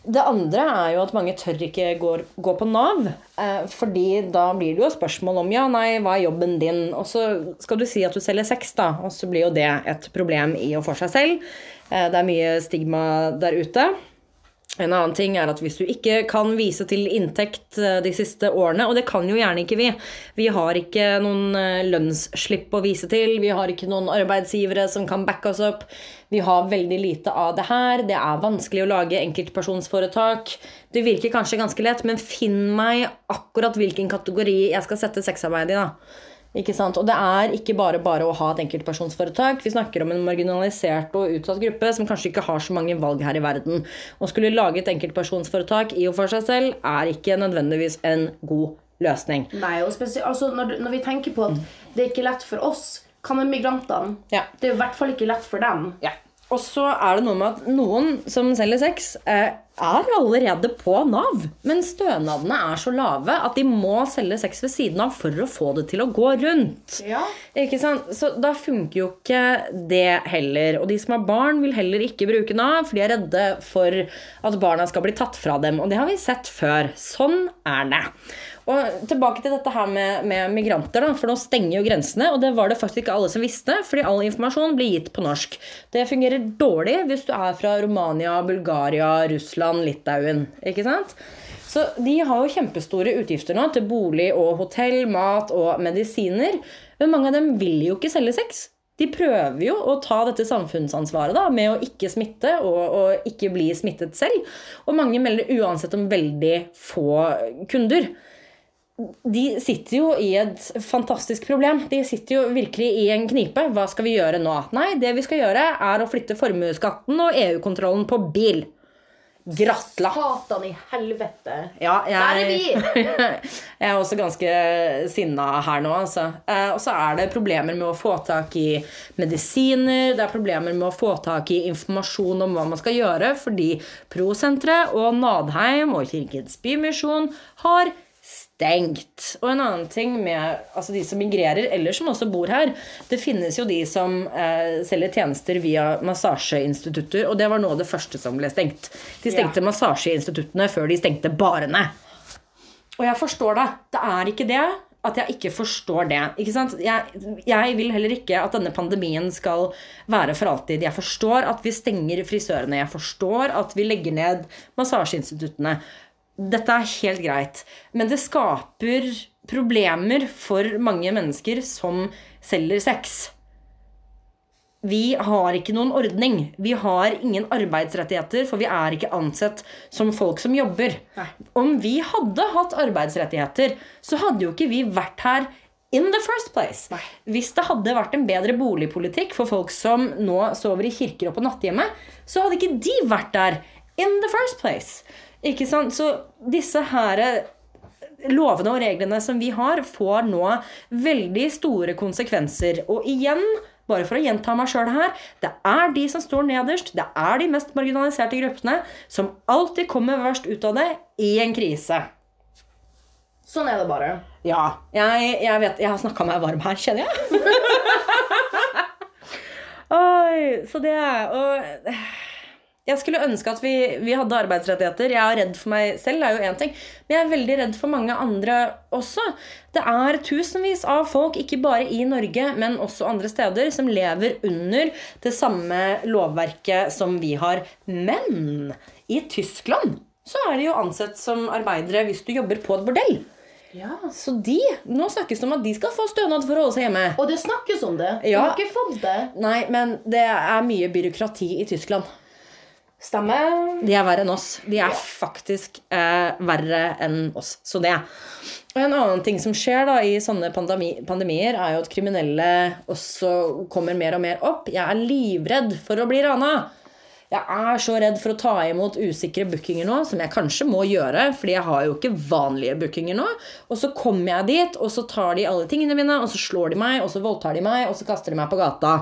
Det andre er jo at mange tør ikke gå, gå på Nav. Eh, fordi da blir det jo spørsmål om ja, nei, hva er jobben din? Og så skal du si at du selger sex, da. Og så blir jo det et problem i og for seg selv. Eh, det er mye stigma der ute. En annen ting er at hvis du ikke kan vise til inntekt eh, de siste årene, og det kan jo gjerne ikke vi Vi har ikke noen eh, lønnsslipp å vise til, vi har ikke noen arbeidsgivere som kan backe oss opp. Vi har veldig lite av det her. Det er vanskelig å lage enkeltpersonsforetak. Det virker kanskje ganske lett, men finn meg akkurat hvilken kategori jeg skal sette sexarbeid i, da. Ikke sant? Og det er ikke bare bare å ha et enkeltpersonsforetak. Vi snakker om en marginalisert og utsatt gruppe som kanskje ikke har så mange valg her i verden. Å skulle lage et enkeltpersonsforetak i og for seg selv er ikke nødvendigvis en god løsning. Nei, og spesielt altså, når, når vi tenker på at det er ikke lett for oss, hva med migrantene? Ja. Det er i hvert fall ikke lett for dem. Ja. Og så er det noe med at noen som selger sex, eh, er allerede på Nav. Men stønadene er så lave at de må selge sex ved siden av for å få det til å gå rundt. Ja. Ikke sant? Så da funker jo ikke det heller. Og de som har barn, vil heller ikke bruke Nav, for de er redde for at barna skal bli tatt fra dem. Og det har vi sett før. Sånn er det. Og tilbake til dette her med, med migranter, da, for nå stenger jo grensene. Og det var det faktisk ikke alle som visste, fordi all informasjon blir gitt på norsk. Det fungerer dårlig hvis du er fra Romania, Bulgaria, Russland, Litauen. Ikke sant? Så de har jo kjempestore utgifter nå til bolig og hotell, mat og medisiner. Men mange av dem vil jo ikke selge sex. De prøver jo å ta dette samfunnsansvaret da, med å ikke smitte og, og ikke bli smittet selv. Og mange melder uansett om veldig få kunder de sitter jo i et fantastisk problem. De sitter jo virkelig i en knipe. Hva skal vi gjøre nå? Nei, det vi skal gjøre, er å flytte formuesskatten og EU-kontrollen på bil. Gratla. Satan i helvete. Ja, Der er jeg, vi! jeg er også ganske sinna her nå, altså. Eh, og så er det problemer med å få tak i medisiner. Det er problemer med å få tak i informasjon om hva man skal gjøre, fordi Prosenteret og Nadheim og Kirkens Bymisjon har stengt. Og en annen ting med altså de som migrerer, eller som også bor her Det finnes jo de som eh, selger tjenester via massasjeinstitutter, og det var nå det første som ble stengt. De stengte massasjeinstituttene før de stengte barene. Og jeg forstår det. Det er ikke det at jeg ikke forstår det. Ikke sant? Jeg, jeg vil heller ikke at denne pandemien skal være for alltid. Jeg forstår at vi stenger frisørene. Jeg forstår at vi legger ned massasjeinstituttene. Dette er helt greit. Men det skaper problemer for mange mennesker som selger sex. Vi har ikke noen ordning. Vi har ingen arbeidsrettigheter, for vi er ikke ansett som folk som jobber. Nei. Om vi hadde hatt arbeidsrettigheter, så hadde jo ikke vi vært her in the first place. Nei. Hvis det hadde vært en bedre boligpolitikk for folk som nå sover i kirker og på nattehjemmet, så hadde ikke de vært der in the first place. Ikke sant? Så disse her lovene og reglene som vi har, får nå veldig store konsekvenser. Og igjen, bare for å gjenta meg sjøl her, det er de som står nederst, det er de mest marginaliserte gruppene, som alltid kommer verst ut av det i en krise. Sånn er det bare. Ja, jeg, jeg vet Jeg har snakka meg varm her, kjenner jeg. Oi, så det Og jeg skulle ønske at vi, vi hadde arbeidsrettigheter. Jeg er redd for meg selv, det er jo én ting. Men jeg er veldig redd for mange andre også. Det er tusenvis av folk, ikke bare i Norge, men også andre steder, som lever under det samme lovverket som vi har. Men i Tyskland så er de jo ansett som arbeidere hvis du jobber på et bordell. Ja. Så de, nå snakkes det om at de skal få stønad for å holde seg hjemme. Og det snakkes om det. De Ja. har ikke fått det. Nei, men det er mye byråkrati i Tyskland. Stemmer. De er verre enn oss. De er faktisk eh, verre enn oss. Så det. Og en annen ting som skjer da i sånne pandemi pandemier, er jo at kriminelle også kommer mer og mer opp. Jeg er livredd for å bli rana. Jeg er så redd for å ta imot usikre bookinger nå, som jeg kanskje må gjøre, fordi jeg har jo ikke vanlige bookinger nå. Og så kommer jeg dit, og så tar de alle tingene mine, og så slår de meg, og så voldtar de meg, og så kaster de meg på gata.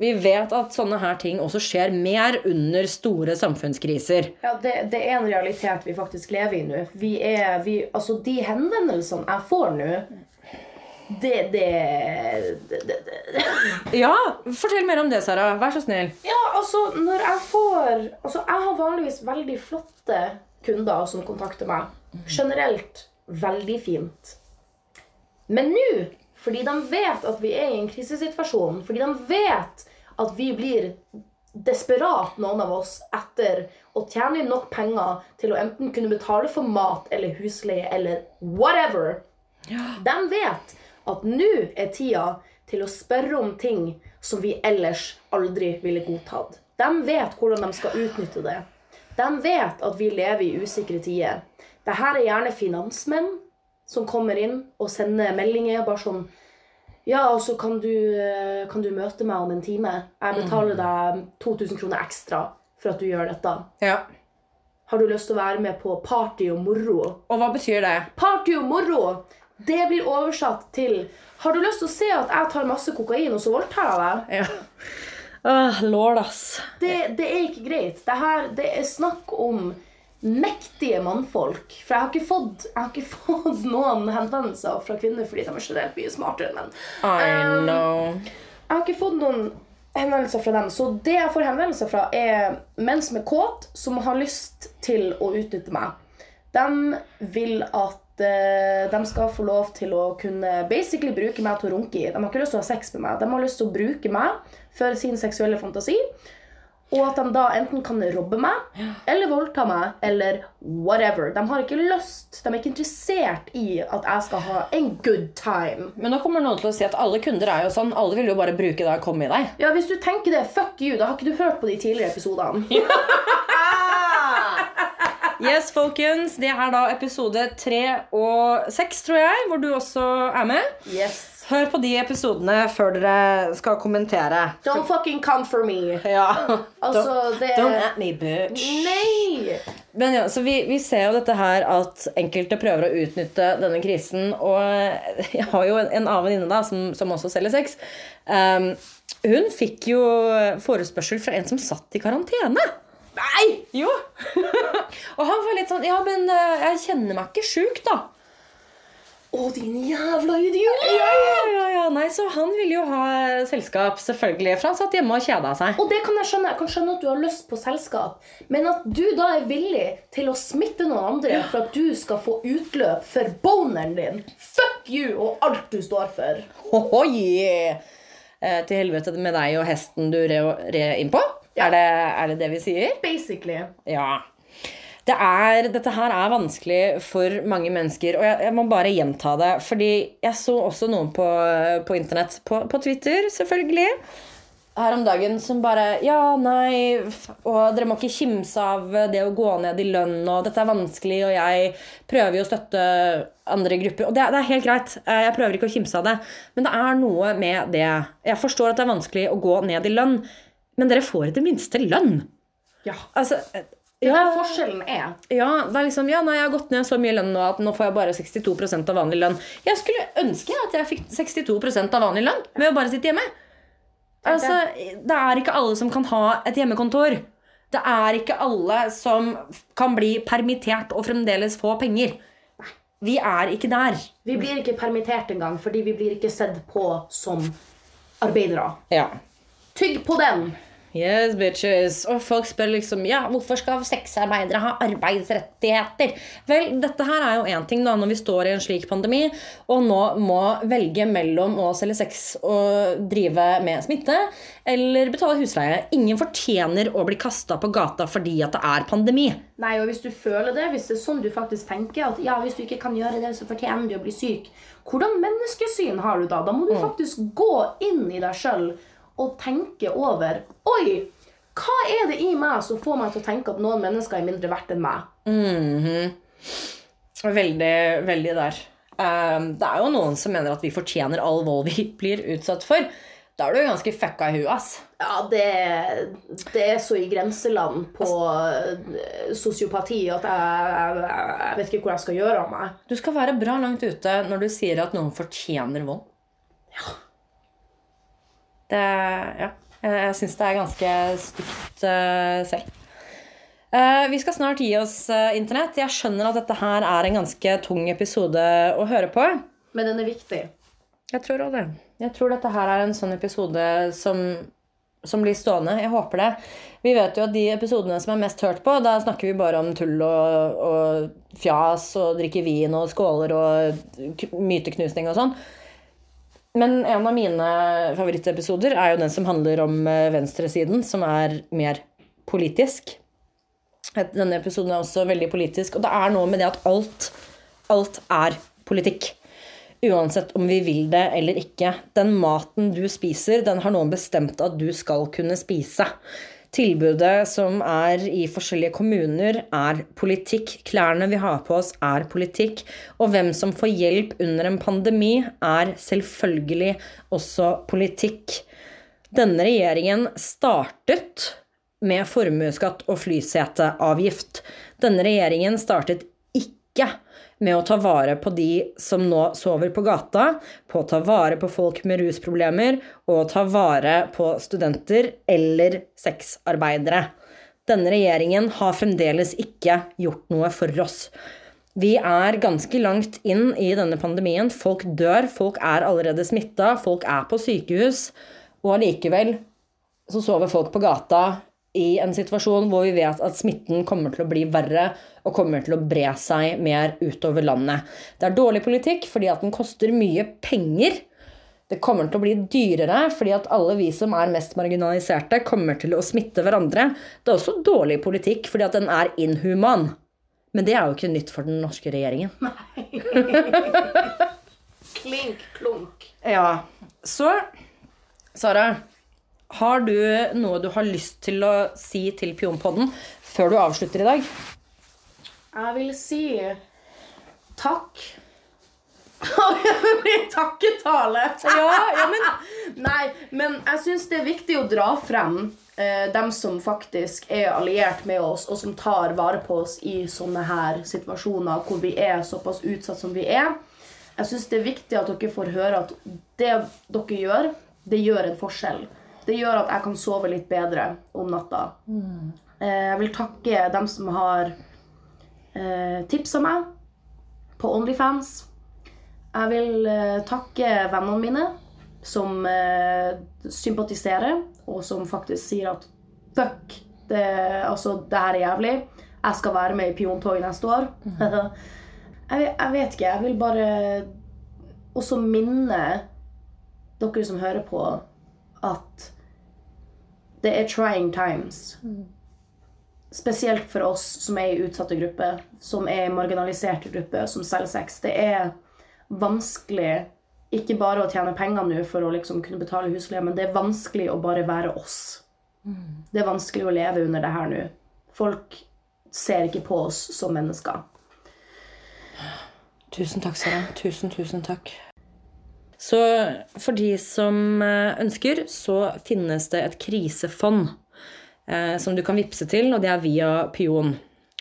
Vi vet at sånne her ting også skjer mer under store samfunnskriser. Ja, det, det er en realitet vi faktisk lever i nå. Vi er, vi, altså, de henvendelsene jeg får nå, det, det, det, det, Ja, fortell mer om det, Sara. Vær så snill. Ja, altså, når jeg får Altså, jeg har vanligvis veldig flotte kunder som kontakter meg. Generelt veldig fint. Men nå, fordi de vet at vi er i en krisesituasjon, fordi de vet at vi blir desperat, noen av oss, etter å tjene inn nok penger til å enten kunne betale for mat eller husleie eller whatever De vet at nå er tida til å spørre om ting som vi ellers aldri ville godtatt. De vet hvordan de skal utnytte det. De vet at vi lever i usikre tider. Dette er gjerne finansmenn som kommer inn og sender meldinger bare sånn Ja, og så kan du, eh, kan du møte meg om en time. Jeg betaler deg 2000 kroner ekstra for at du gjør dette. Ja. Har du lyst til å være med på party og moro? Og hva betyr det? Party og moro, det blir oversatt til Har du lyst til å se at jeg tar masse kokain, og så voldtar jeg deg? Ja. Ah, lord, ass. Det, det er ikke greit. Det her det er snakk om mektige mannfolk. For jeg har ikke fått, har ikke fått noen henvendelser fra kvinner fordi de er generelt mye smartere enn menn. I Um, know. Jeg har ikke fått noen henvendelser fra dem. Så det jeg får henvendelser fra, er menn som er kåt, som har lyst til å utnytte meg. De vil at eh, de skal få lov til å kunne basically bruke meg til å runke i. De har ikke lyst til å ha sex med meg. De har lyst til å bruke meg for sin seksuelle fantasi. Og at de da enten kan robbe meg, eller voldta meg, eller whatever. De har ikke lyst, de er ikke interessert i at jeg skal ha en good time. Men nå kommer noen til å si at alle kunder er jo sånn. Alle vil jo bare bruke deg og komme i deg. Ja, Hvis du tenker det, fuck you, da har ikke du hørt på de tidligere episodene. Yes, folkens. Det er da episode tre og seks, tror jeg, hvor du også er med. Yes. Hør på de episodene før dere skal kommentere. Don't fucking come for me. Ja. Altså, don't, det don't at me, bitch. Nei! Men ja, så vi, vi ser jo dette her at enkelte prøver å utnytte denne krisen. Og jeg har jo en, en annen venninne da, som, som også selger sex. Um, hun fikk jo forespørsel fra en som satt i karantene. Nei! Jo! og han var litt sånn Ja, men eh, jeg kjenner meg ikke sjuk, da. Å, din jævla idiot! Ja, ja, ja, ja. Nei, så han ville jo ha selskap, selvfølgelig. For han satt hjemme og kjeda seg. Og det kan jeg skjønne. Jeg kan skjønne at du har lyst på selskap. Men at du da er villig til å smitte noen andre for at du skal få utløp for boneren din Fuck you og alt du står for. Ohoi! Eh, til helvete med deg og hesten du re, re inn på? Ja. Er, det, er det det vi sier? Basically. Ja. Det er, dette her er vanskelig for mange mennesker, og jeg, jeg må bare gjenta det. Fordi jeg så også noen på, på internett, på, på Twitter selvfølgelig, her om dagen som bare Ja, nei, og dere må ikke kimse av det å gå ned i lønn, og dette er vanskelig, og jeg prøver jo å støtte andre grupper. Og det, det er helt greit, eh, jeg prøver ikke å kimse av det, men det er noe med det. Jeg forstår at det er vanskelig å gå ned i lønn, men dere får i det minste lønn. Ja. Altså, Det ja, der forskjellen er ja, det er liksom, ja, nei, jeg har gått ned så mye lønn nå at nå får jeg bare 62% av vanlig lønn. Jeg skulle ønske at jeg fikk 62% av vanlig lønn ved å bare sitte hjemme. Altså, det er ikke alle som kan ha et hjemmekontor. Det er ikke alle som kan bli permittert og fremdeles få penger. Vi er ikke der. Vi blir ikke permittert engang fordi vi blir ikke sett på som arbeidere. Ja. Tygg på den! Yes, bitches. Og folk spør liksom Ja, hvorfor skal sexarbeidere ha arbeidsrettigheter? Vel, dette her er jo én ting da når vi står i en slik pandemi og nå må velge mellom å selge sex og drive med smitte eller betale husleie. Ingen fortjener å bli kasta på gata fordi at det er pandemi. Nei, og hvis du føler det, hvis det er sånn du faktisk tenker at ja, hvis du ikke kan gjøre det, så fortjener du å bli syk. Hvordan menneskesyn har du da? Da må du faktisk gå inn i deg sjøl og tenke over Oi, hva er det i meg som får meg til å tenke at noen mennesker er mindre verdt enn meg? Mhm. Veldig, veldig der. Um, det er jo noen som mener at vi fortjener all vold vi blir utsatt for. Da er du ganske fucka i huet, ass. Ja, det, det er så i grenseland på eh, sosiopati at jeg, jeg, jeg vet ikke hvor jeg skal gjøre av meg. Du skal være bra langt ute når du sier at noen fortjener vold. Det Ja. Jeg, syns det er ganske stygt eh, selv. Eh, vi skal snart gi oss eh, internett. Jeg skjønner at dette her er en ganske tung episode å høre på. Men den er viktig. Jeg tror også det. Jeg tror dette her er en sånn episode som, som blir stående. Jeg håper det. Vi vet jo at de episodene som er mest hørt på, da snakker vi bare om tull og, og fjas og drikker vin og skåler og myteknusning og sånn. Men en av mine favorittepisoder er jo den som handler om eh, venstresiden, som er mer politisk. Denne episoden er også veldig politisk, og det er noe med det at alt, alt er politikk. Uansett om vi vil det eller ikke. Den maten du spiser, den har noen bestemt at du skal kunne spise. Tilbudet som er i forskjellige kommuner, er politikk. Klærne vi har på oss, er politikk. Og hvem som får hjelp under en pandemi, er selvfølgelig også politikk. Denne regjeringen startet med formuesskatt og flyseteavgift. Denne regjeringen startet ikke med å ta vare på de som nå sover på gata, på å ta vare på folk med rusproblemer og ta vare på studenter eller sexarbeidere. Denne regjeringen har fremdeles ikke gjort noe for oss. Vi er ganske langt inn i denne pandemien. Folk dør, folk er allerede smitta, folk er på sykehus. Og allikevel så sover folk på gata i en situasjon hvor vi vet at smitten kommer til å bli verre og kommer til å bre seg mer utover landet. Det er dårlig politikk fordi at den koster mye penger. Det kommer til å bli dyrere fordi at alle vi som er mest marginaliserte, kommer til å smitte hverandre. Det er også dårlig politikk fordi at den er inhuman. Men det er jo ikke nytt for den norske regjeringen. Nei. Klink, klunk. Ja, så Sara, har du noe du har lyst til å si til Pionpodden før du avslutter i dag? Jeg vil si takk. Det blir takketale. Ja, ja, men Nei, men jeg syns det er viktig å dra frem eh, dem som faktisk er alliert med oss, og som tar vare på oss i sånne her situasjoner hvor vi er såpass utsatt som vi er. Jeg syns det er viktig at dere får høre at det dere gjør, det gjør en forskjell. Det gjør at jeg kan sove litt bedre om natta. Mm. jeg vil takke dem som har eh, tipsa meg på Onlyfans. Jeg vil eh, takke vennene mine som eh, sympatiserer, og som faktisk sier at fuck, det, altså, det her er jævlig. Jeg skal være med i Piontog neste år. jeg, jeg vet ikke. Jeg vil bare også minne dere som hører på, at det er trying times. Spesielt for oss som er i utsatte grupper, som er i marginaliserte grupper, som selger sex. Det er vanskelig ikke bare å tjene penger nå for å liksom kunne betale husleie, men det er vanskelig å bare være oss. Det er vanskelig å leve under det her nå. Folk ser ikke på oss som mennesker. Tusen takk, Sara. Tusen, tusen takk. Så for de som eh, ønsker, så finnes det et krisefond eh, som du kan vippse til, og det er via Pion.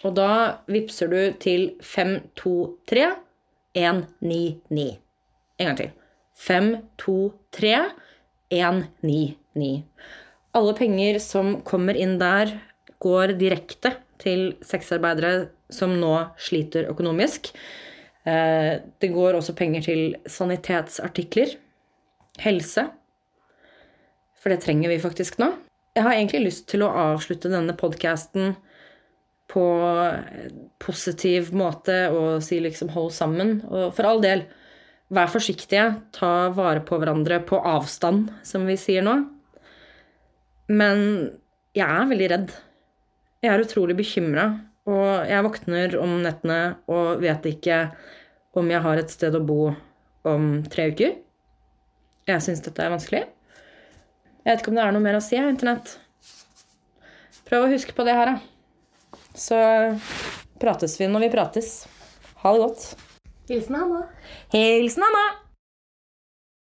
Og da vippser du til 523 199. En gang til. 523 199. Alle penger som kommer inn der, går direkte til sexarbeidere som nå sliter økonomisk. Eh, Det går også penger til sanitetsartikler, helse, for det trenger vi faktisk nå. Jeg har egentlig lyst til å avslutte denne podkasten på positiv måte og si liksom hold sammen. Og for all del, vær forsiktige, ta vare på hverandre på avstand, som vi sier nå. Men jeg er veldig redd. Jeg er utrolig bekymra, og jeg våkner om nettene og vet ikke om jeg har et sted å bo om tre uker. Jeg syns dette er vanskelig. Jeg vet ikke om det er noe mer å si, Internett. Prøv å huske på det her, da. Så prates vi når vi prates. Ha det godt. Hilsen Hanna. Hilsen Anna!